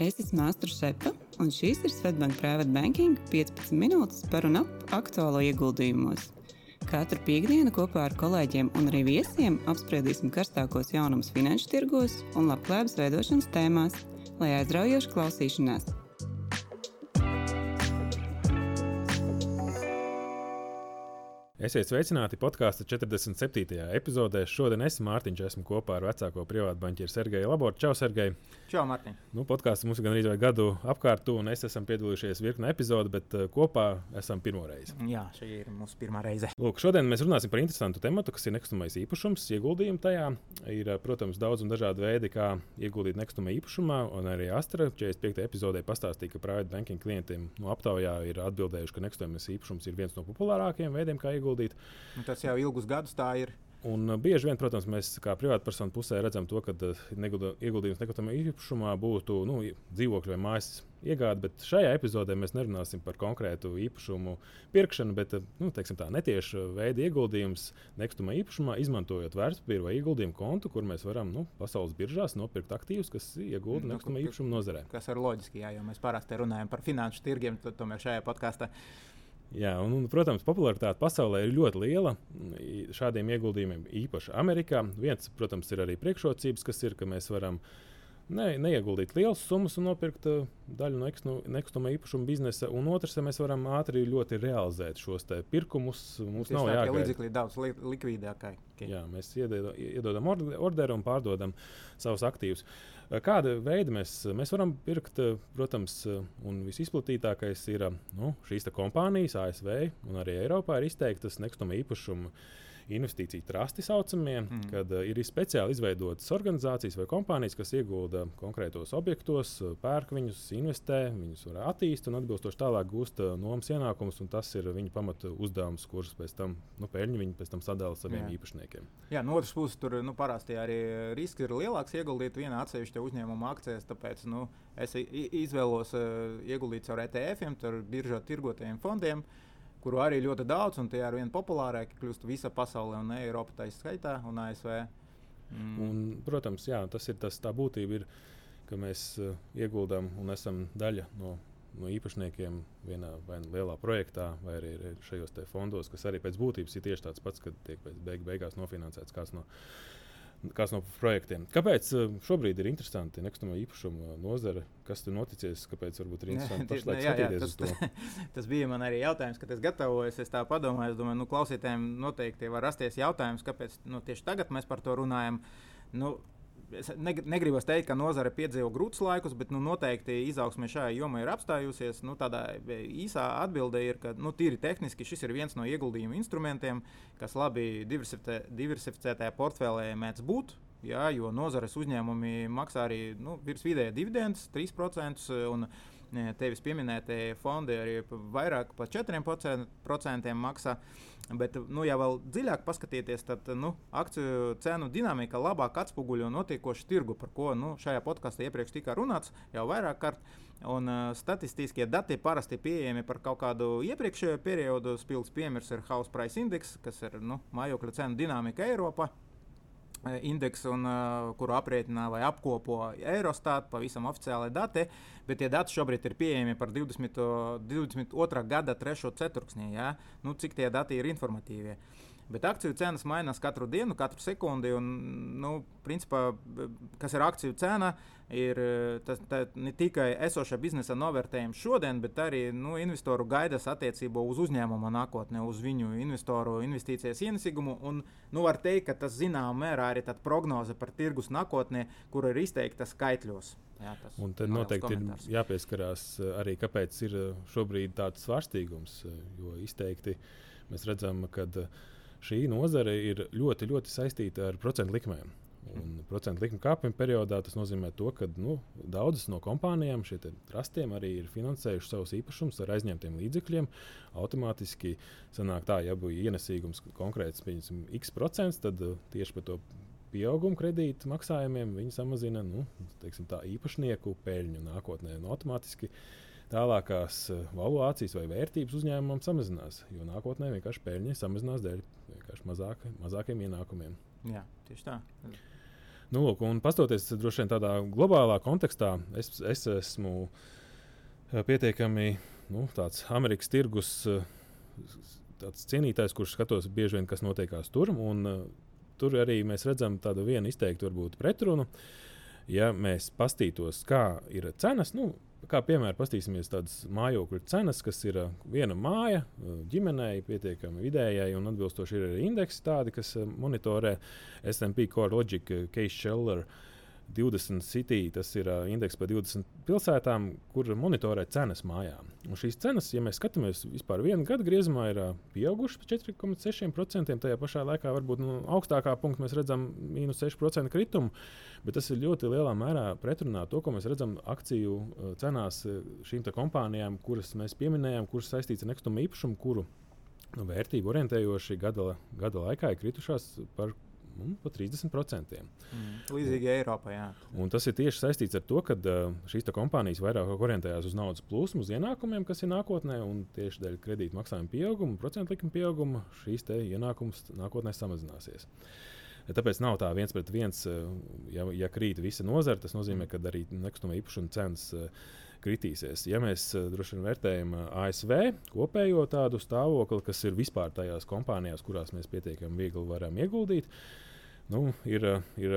Es esmu Astra Šepa, un šīs ir Svetbank Private Banking 15 minūtes par un ap aktuālo ieguldījumos. Katru piekdienu kopā ar kolēģiem un arī viesiem apspriedīsim karstākos jaunumus finanšu tirgos un labklājības veidošanas tēmās, lai aizraujoši klausīšanās. Esiet sveicināti podkāstu 47. epizodē. Šodien es, Mārtiņš, esmu kopā ar vecāko privātu banķieru Sergeju Laboru. Čau, Sergei! Čau, Mārtiņ! Nu, podkāsts mums gan arī gadu apkārt, un es esmu piedalījušies virknē epizodē, bet uh, kopā esam pirmo reizi. Jā, šī ir mūsu pirmā reize. Lūk, šodien mēs runāsim par interesantu tematu, kas ir nekustamais īpašums. Ieguldījumi tajā ir, protams, daudz un dažādi veidi, kā ieguldīt nekustamā īpašumā, un arī Astra 45. epizodē pastāstīja, ka privātu banking klientiem no aptaujā ir atbildējuši, ka nekustamais īpašums ir viens no populārākajiem veidiem, kā ieguldīt. Un tas jau ilgus gadus tā ir. Un uh, bieži vien, protams, mēs kā privātpersonu pusē redzam to, ka uh, ieguldījums nekustamā īpašumā būtu nu, dzīvokļu vai mājas iegāde, bet šajā epizodē mēs nerunāsim par konkrētu īpašumu pirkšanu, bet uh, nu, tā netieša veida ieguldījums nekustamā īpašumā, izmantojot vērtspapīru vai ieguldījumu kontu, kur mēs varam nu, pasaules biržās nopirkt aktīvus, kas iegūda nu, nekustamā īpašuma nozarē. Tas ir loģiski, jā, jo mēs parasti runājam par finanšu tirgiem, tad tomēr šajā podkāstā Jā, un, un, protams, popularitāte pasaulē ir ļoti liela šādiem ieguldījumiem, īpaši Amerikā. Viens, protams, ir arī priekšrocības, kas ir, ka mēs varam ne, neieguldīt lielas summas un nopirkt uh, daļu no nekustamā īpašuma biznesa, un otrs, ja mēs varam ātri ļoti realizēt šos pirkumus. Mums nav jāgaida. Līdzekļi daudz li likvidākai. Okay. Jā, mēs iedodam, iedodam orderu un pārdodam savus aktīvus. Kāda veida mēs, mēs varam pirkt, protams, un visizplatītākais ir nu, šīs kompānijas, ASV un arī Eiropā ir izteiktas nekustamā īpašuma investīciju trasti saucamie, mm. kad uh, ir speciāli izveidotas organizācijas vai kompānijas, kas iegulda konkrētos objektos, eh, pērk viņus, investē, viņus var attīstīt un atbilstoši tālāk gūst uh, nomas ienākumus. Tas ir viņu pamata uzdevums, kurus pēc tam nu, peļņu viņi pēc tam sadala saviem Jā. īpašniekiem. Jā, no otras puses, tur nu, parasti arī riski ir lielāks ieguldīt vienā atsevišķa uzņēmuma akcijās. Tāpēc nu, es izvēlos uh, ieguldīt caur ETF-iem, caur biržā tirgotajiem fondiem. Uh, kuru arī ļoti daudz, un tie ar vien populārāki kļūst visa pasaulē, un Eiropa tā izskaitā, un ASV. Mm. Un, protams, jā, tas ir tas tā būtība, ir, ka mēs uh, ieguldām un esam daļa no, no īpašniekiem vienā vai nu lielā projektā, vai arī šajos fondos, kas arī pēc būtības ir tieši tāds pats, kad tiek beig beigās nofinansēts kāds no kāds no projektiem. Kāpēc eh, šobrīd ir interesanti nekustamā īpašuma nozare? Kas tur noticis? Kāpēc varbūt ir interesanti pašlaik jā, jā, tas, tas, tas bija man arī jautājums, kad es gatavojos. Es tā padomāju, es domāju, nu, klausītājiem noteikti var rasties jautājums, kāpēc nu, tieši tagad mēs par to runājam. Nu, es negribu teikt, ka nozare piedzīvo grūtus laikus, bet nu, noteikti izaugsme šajā jomā ir apstājusies. Nu, tādā īsā atbildē ir, ka nu, tīri tehniski šis ir viens no ieguldījuma instrumentiem, kas labi diversificētajā portfelē mēdz būt. Jā, jo nozares uzņēmumi maksā arī nu, virs vidēja dividendus, 3%. Un, tevis pieminētie fondi arī vairāk par 4% maksā. Bet, nu, ja vēl dziļāk paskatīties, tad nu, akciju cenu dinamika labāk atspoguļo notiekošu tirgu, par ko nu, šajā podkāstā iepriekš tika runāts jau vairāk kārt. Un, uh, statistiskie dati parasti pieejami par kaut kādu iepriekšējo periodu. Spilgts piemērs ir House Price Index, kas ir nu, mājokļu cenu dinamika Eiropā. Indeksu, un, uh, kuru aprēķina vai apkopo Eurostat, pavisam oficiāli dati, bet tie dati šobrīd ir pieejami par 20, 22. gada 3. ceturksnī. Ja? Nu, cik tie dati ir informatīvie? Uh, Bet akciju cenas mainās katru dienu, katru sekundi. Un, nu, principā, kas ir akciju cena, ir tas, ne tikai esošā biznesa novērtējums šodien, bet arī nu, investoru gaidas attiecībā uz uzņēmumu nākotnē, uz viņu investoru investīcijas ienesīgumu. Un, nu, var teikt, ka tas zināmā mērā arī ir prognoze par tirgus nākotnē, kur ir izteikta skaitļos. Jā, un tad noteikti komentārs. ir jāpieskarās arī, kāpēc ir šobrīd tāds svārstīgums. Jo izteikti mēs redzam, ka uh, šī nozare ir ļoti, ļoti saistīta ar procentu likmēm. Un procentu likuma kāpuma periodā tas nozīmē, to, ka nu, daudzas no kompānijām, šiem trustiem, arī ir finansējuši savus īpašumus ar aizņemtiem līdzekļiem. Automātiski sanāk tā, ja būtu ienesīgums konkrēts, piemēram, x procents, tad uh, tieši par to pieaugumu kredītu maksājumiem viņi samazina nu, teiksim, tā, īpašnieku peļņu nākotnē. Un automātiski tālākās eh, valuācijas vai vērtības uzņēmumam samazinās, jo nākotnē vienkārši peļņa samazinās dēļ mazāk, mazākiem ienākumiem. Jā, tieši tā. Nu, lūk, un pastoties droši vien tādā globālā kontekstā, es, es esmu pietiekami nu, tāds Amerikas tirgus cienītājs, kurš skatos bieži vien, kas notiekās tur. Un, tur arī mēs redzam tādu vienu izteiktu varbūt, pretrunu. Ja mēs pastītos, kā ir cenas, nu, kā piemēram, paskatīsimies tādas mājokļu cenas, kas ir viena māja ģimenei, pietiekami vidējai, un atbilstoši ir arī indeksi, tādi, kas monitorē SP Core Logic, Case Sheller. Uh, 20 city, tas ir uh, indeks par 20 pilsētām, kur monitorē cenas mājām. Un šīs cenas, ja mēs skatāmies vispār vienu gadu griezumā, ir uh, pieaugušas par 4,6%. Tajā pašā laikā varbūt nu, augstākā punktā mēs redzam mīnus 6% kritumu, bet tas ir ļoti lielā mērā pretrunā to, ko mēs redzam akciju uh, cenās šīm kompānijām, kuras mēs pieminējām, kuras saistītas ar nekustamo īpašumu, kuru nu, vērtību orientējoši gada, gada laikā ir kritušās par nu, pa 30%. Mm. Līdzīgi Eiropā. Jā. Un tas ir tieši saistīts ar to, ka šīs kompānijas vairāk orientējās uz naudas plūsmu, uz ienākumiem, kas ir nākotnē, un tieši dēļ kredīta maksājuma pieauguma, procentu likuma pieauguma šīs ienākums nākotnē samazināsies. Tāpēc nav tā viens pret viens, ja, ja krīt visa nozara, tas nozīmē, ka arī nekustamā īpašuma cenas kritīsies. Ja mēs droši vien vērtējam ASV kopējo tādu stāvokli, kas ir vispār tajās kompānijās, kurās mēs pietiekami viegli varam ieguldīt, nu, ir, ir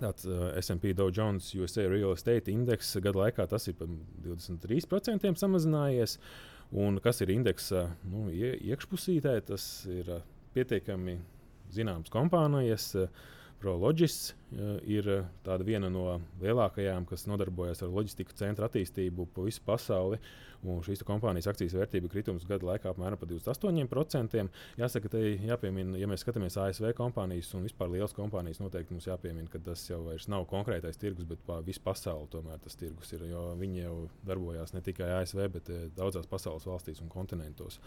tāds uh, SP Dow Jones USA Real Estate indeks gadu laikā tas ir par 23% samazinājies. Un kas ir indeksa nu, iekšpusītē, tas ir uh, pietiekami zināms kompānijas. Uh, ProLogis uh, ir viena no lielākajām, kas nodarbojas ar loģistiku centra attīstību pa visu pasauli. Šīs kompānijas akcijas vērtība kritums gadu laikā apmēram par 28%. Jāsaka, te jāpiemina, ja mēs skatāmies ASV kompānijas un vispār lielas kompānijas, noteikti mums jāpiemina, ka tas jau nav konkrētais tirgus, bet pa visu pasauli tomēr tas tirgus ir. Jo viņi jau darbojās ne tikai ASV, bet eh, daudzās pasaules valstīs un kontinentos.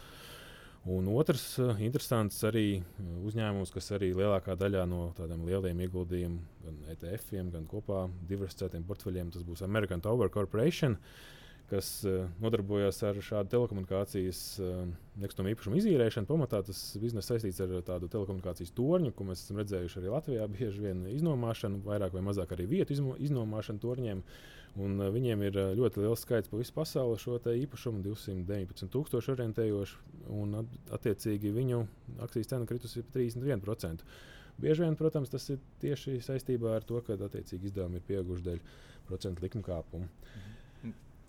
Un otrs uh, interesants arī eh, uzņēmums, kas arī lielākā daļā no tādiem lieliem ieguldījumiem, gan ETF-iem, gan kopā diversificētiem portfeļiem, tas būs American Tower Corporation. Uh, kas uh, nodarbojas ar šādu telekomunikācijas uh, nekustamo īpašumu izīrēšanu. Pamatā tas bizness saistīts ar tādu telekomunikācijas torņu, ko mēs esam redzējuši arī Latvijā. Bieži vien iznomāšanu, vairāk vai mazāk arī vietu iznomāšanu torņiem. Un, uh, viņiem ir ļoti liels skaits pa visu pasauli šo īpašumu, 219,000 orientējoši, un at, attiecīgi viņu akcijas cena kritusi par 31%. Bieži vien, protams, tas ir tieši saistībā ar to, ka attiecīgi izdevumi ir pieauguši dēļ procentu likuma kāpuma. Mhm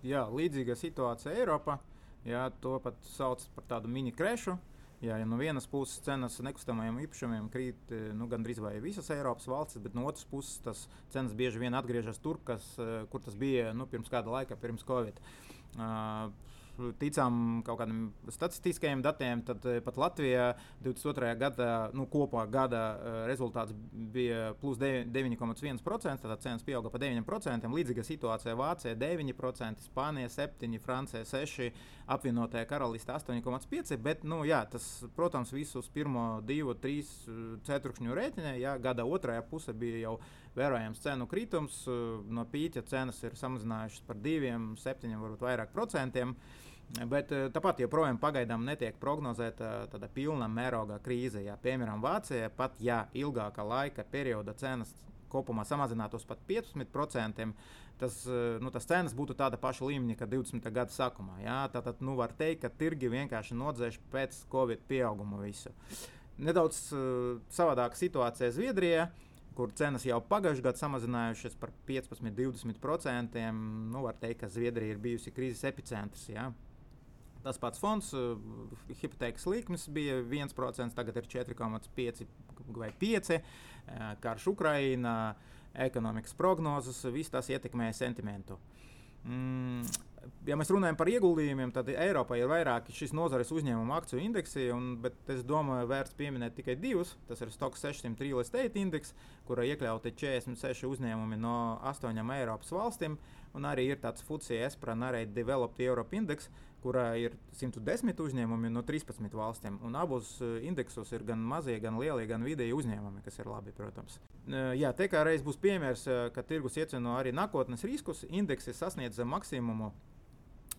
jā, līdzīga situācija Eiropā. Jā, to pat sauc par tādu mini krešu. Jā, ja no vienas puses cenas nekustamajiem īpašumiem krīt eh, nu, gandrīz vai visas Eiropas valstis, bet no otras puses tas cenas bieži vien atgriežas tur, kas, eh, kur tas bija nu, pirms kāda laika, pirms Covid. Uh, ticām kaut kādiem statistiskajiem datiem, tad eh, pat Latvijā 22. gadā nu, kopā gada eh, rezultāts bija plus 9,1%. Tātad cenas pieauga par 9%. Līdzīga situācija Vācijā 9%, Spānija 7%, Francija 6%, apvienotajā karalistē 8,5%. Bet, nu, jā, tas, protams, visus pirmo divu, trīs eh, ceturkšņu rēķinē, jā, gada otrajā pusē bija jau vērojams cenu kritums. No pīķa cenas ir samazinājušās par 2, 7, varbūt vairāk procentiem. Uh, Bet eh, tāpat joprojām pagaidām netiek prognozēta tāda pilna mēroga krīze. Jā. Piemēram, Vācijā pat ja ilgākā laika perioda cenas kopumā samazinātos pat 15%, tas, eh, nu, tas cenas būtu tāda paša līmeņa kā 20. gada sākumā. Jā. Tātad nu, var teikt, ka tirgi vienkārši nodzēš pēc Covid pieauguma visu. Nedaudz uh, savādāka situācija Zviedrijā kur cenas jau pagājušajā gadā samazinājušās par 15-20%. Nu, var teikt, ka Zviedrija ir bijusi krīzes epicentrs. Jā. Tas pats fonds, uh, hipotēkas likmes bija 1%, tagad ir 4,5 vai 5%. Uh, karš Ukrainā, ekonomikas prognozes, viss tas ietekmē sentimentu. Mm, ja mēs runājam par ieguldījumiem, tad Eiropā ir vairāki šīs nozares uzņēmumu akciju indeksi, un, bet es domāju, vērts pieminēt tikai divus. Tas ir Stock 600 Real Estate Index, kurā iekļauti 46 uzņēmumi no astoņām Eiropas valstīm, un arī ir tāds FUCI ESPRA Nareit Developed Europe Index, kurā ir 110 uzņēmumi no 13 valstīm. Un abos eh, indeksos ir gan mazie, gan lielie, gan vidēji uzņēmumi, kas ir labi, protams. Eh, jā, te kā reiz būs piemērs, eh, ka tirgus ieceno arī nākotnes riskus. Indeksi sasniedz maksimumu.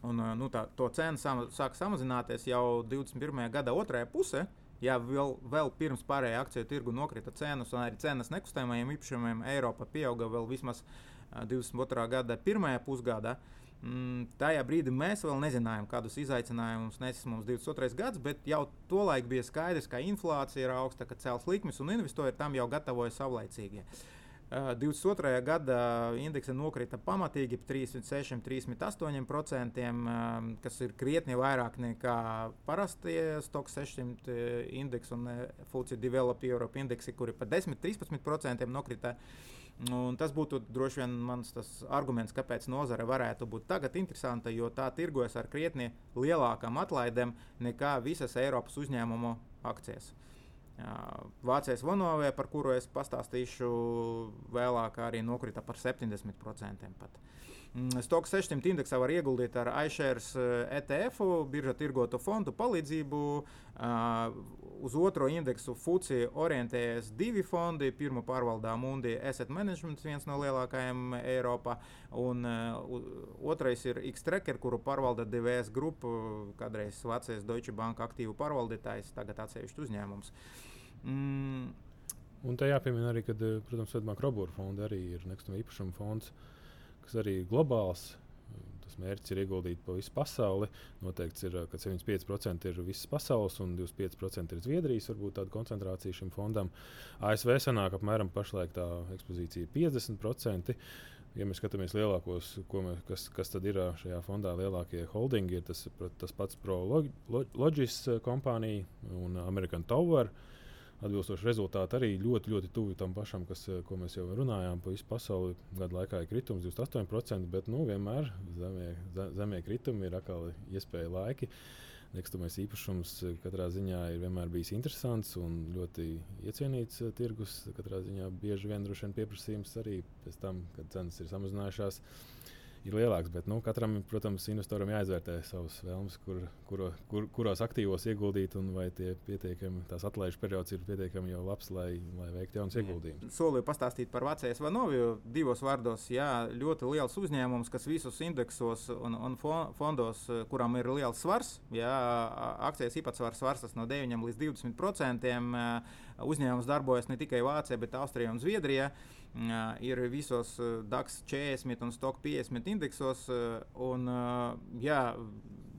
Un, nu, tā, to cena sama, sāk samazināties jau 21. gada otrajā pusē, ja vēl, vēl pirms pārējā akciju tirgu nokrita cenas, un arī cenas nekustamajiem īpašumiem Eiropā pieauga vēl vismaz 22. gada pirmajā pusgadā. Mm, tajā brīdī mēs vēl nezinājām, kādus izaicinājumus nesis mums 22. gads, bet jau tolaik bija skaidrs, ka inflācija ir augsta, ka cels likmes un investori tam jau gatavoja savlaicīgi. Uh, 22. gada indeksa nokrita pamatīgi 36, 38%, kas ir krietni vairāk nekā parastie Stock 600 indeks un FUCI Develop Europe indeksi, kuri par 10-13% nokrita. Un tas būtu droši vien mans arguments, kāpēc nozare varētu būt tagad interesanta, jo tā tirgojas ar krietni lielākām atlaidēm nekā visas Eiropas uzņēmumu akcijas. Vācijas Vonovē, par kuru es pastāstīšu vēlāk, arī nokrita par 70%. Pat. Mm, Stoks 600 indeksā var ieguldīt ar iShares ETF, biržā tirgotu fondu palīdzību. Uz otro indeksu FUCI orientējas divi fondi. Pirmo pārvaldā Mundi Asset Management, viens no lielākajiem Eiropā, un otrais ir X-Tracker, kuru pārvalda DVS grupa, kādreiz Vācijas Deutsche Bank aktīvu pārvaldītājs, tagad atsevišķi uzņēmums. Mm. Un te jāpiemina arī, ka, protams, Svetbānka Robūra fonda arī ir nekustamā īpašuma fonds, kas arī ir globāls. Tas mērķis ir ieguldīt pa visu pasauli. Noteikts ir, ka 75% ir visas pasaules un 25% ir Zviedrijas. Varbūt tāda koncentrācija šim fondam. ASV sanāk apmēram pašlaik tā ekspozīcija 50%. Ja mēs skatāmies lielākos, mēs, kas, kas tad ir šajā fondā, lielākie holdingi, ir tas, tas pats ProLogis kompānija un American Tower. Uh, atbilstoši rezultāti arī ļoti, ļoti tuvi tam pašam, kas, eh, ko mēs jau runājām. Pa visu pasauli gadu laikā ir kritums 28%, bet nu, vienmēr zemie, zemie kritumi ir atkal iespēja laiki. Nekustamais īpašums eh, katrā ziņā ir vienmēr bijis interesants un ļoti iecienīts uh, tirgus. Katrā ziņā bieži vien droši vien pieprasījums arī pēc tam, kad cenas ir samazinājušās. Uh, ir lielāks. Bet nu, katram, protams, investoram jāizvērtē savas vēlmes, kur, kuro, kur, kuros aktīvos ieguldīt, un vai tie pietiekami, tās atlaižu periods ir pietiekami jau labs, lai, lai veiktu jaunas ieguldījumus. Solīju pastāstīt par Vācijas Vanoviju divos vārdos. Jā, ļoti liels uzņēmums, kas visus indeksos un, un fondos, kuram ir liels svars, jā, akcijas īpatsvars svars no 9 līdz 20 procentiem. Uzņēmums darbojas ne tikai Vācijā, bet Austrijā un Zviedrijā. Uh, ir visos DAX 40 un STOK 50 indeksos. Un, jā,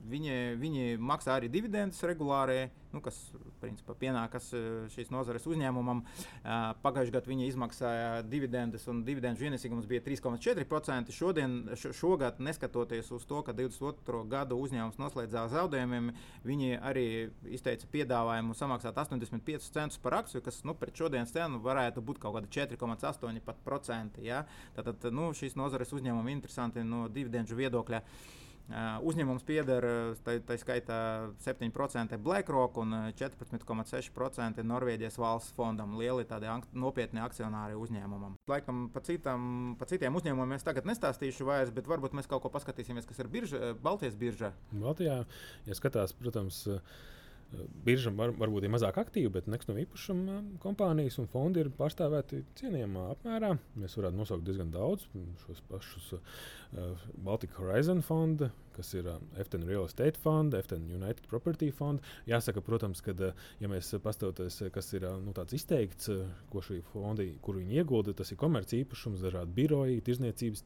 Viņi, viņi maksā arī dividendus regulāri, nu, kas principā pienākas šīs nozares uzņēmumam. Pagājušajā gadā viņi izmaksāja dividendus, un dividendu ienesīgums bija 3,4%. Šodien, šogad, neskatoties uz to, ka 22. gadu uzņēmums noslēdzās zaudējumiem, viņi arī izteica piedāvājumu samaksāt 85 centus par akciju, kas nu, pret šodienas cenu varētu būt kaut kāda 4,8%. Ja? Tātad nu, šīs nozares uzņēmumi interesanti no dividendu viedokļa. Uh, Uzņēmums pieder tā, tā skaitā 7% BlackRock un 14,6% Norvēģijas valsts fondam. Lieli tādi nopietni akcionāri uzņēmumam. Laikam par, par citiem uzņēmumiem es tagad nestāstīšu vairs, bet varbūt mēs kaut ko paskatīsimies, kas ir birža, Baltijas birža. Baltijā, ja skatās, protams, Birža var, varbūt ir mazāk aktīva, bet nekustamā īpašuma kompānijas un fondi ir pārstāvēti cienījamā apmērā. Mēs varētu nosaukt diezgan daudz šos pašus uh, Baltic Horizon fondu, kas ir um, FTN Real Estate Fund, FTN United Property Fund. Jāsaka, protams, ka, uh, ja mēs paskatāmies, kas ir uh, nu, tāds izteikts, uh, ko šī fonda, kur viņi iegulda, tas ir komerci īpašums, dažādi biroji, tirzniecības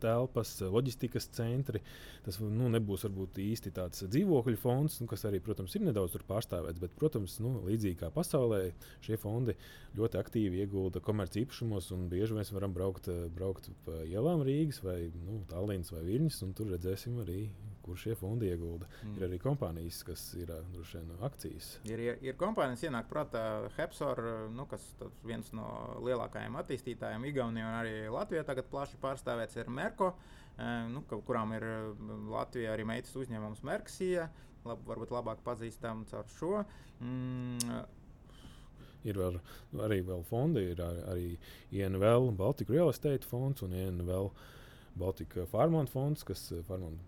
telpas, loģistikas centri. Tas nu, nebūs varbūt īsti tāds dzīvokļu fonds, nu, kas arī, protams, ir nedaudz pārstāvēts. Bet, protams, nu, līdzīgi kā pasaulē, šie fondi ļoti aktīvi iegulda komerci īpašumos, un bieži mēs varam braukt, braukt pa ielām Rīgas vai nu, Tallinas vai Viļņas, un tur redzēsim arī kur šie fondi iegulda. Mm. Ir arī kompānijas, kas ir droši vien akcijas. Ir, ir, kompānijas, ienāk prātā Hepsor, nu, kas viens no lielākajiem attīstītājiem Igaunijā un arī Latvijā tagad plaši pārstāvēts ir Merko, nu, kurām ir Latvijā arī meitas uzņēmums Merksija, lab, varbūt labāk pazīstam caur šo. Mm, ir vēl, arī vēl fondi, ir arī INVL, Baltika Real Estate fonds un INVL Baltika Farmont fonds, kas Farmont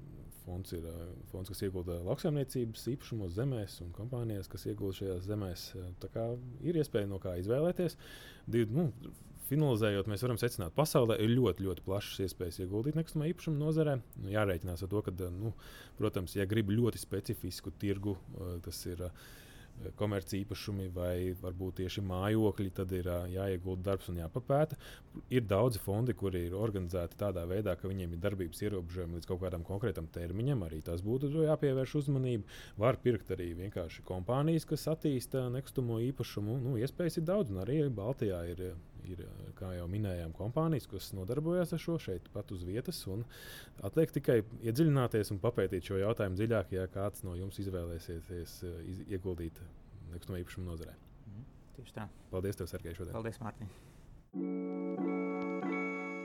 fonds ir fonds, kas iegulda lauksaimniecības īpašumos, zemēs un kompānijās, kas iegulda šajās zemēs. Tā ir iespēja no kā izvēlēties. Div, nu, finalizējot, mēs varam secināt, ka pasaulē ir ļoti, ļoti plašas iespējas ieguldīt nekustamā īpašuma nozarē. Nu, jārēķinās ar to, ka, nu, protams, ja grib ļoti specifisku tirgu, tas ir komerci īpašumi vai varbūt tieši mājokļi, tad ir jāiegulda darbs un jāpapēta. Ir daudzi fondi, kuri ir organizēti tādā veidā, ka viņiem ir darbības ierobežojumi līdz kaut kādam konkrētam termiņam. Arī tas būtu jāpievērš uzmanība. Var pirkt arī vienkārši kompānijas, kas attīsta nekustamo īpašumu. Nu, iespējas ir daudz, un arī Baltijā ir ir, kā jau minējām, kompānijas, kas nodarbojas ar šo šeit pat uz vietas. Atliek tikai iedziļināties un papētīt šo jautājumu dziļāk, ja kāds no jums izvēlēsieties iz, ieguldīt nekustamā īpašuma nozarē. Mm, tieši tā. Paldies, tev, Sergei, šodien. Paldies, Mārtiņ.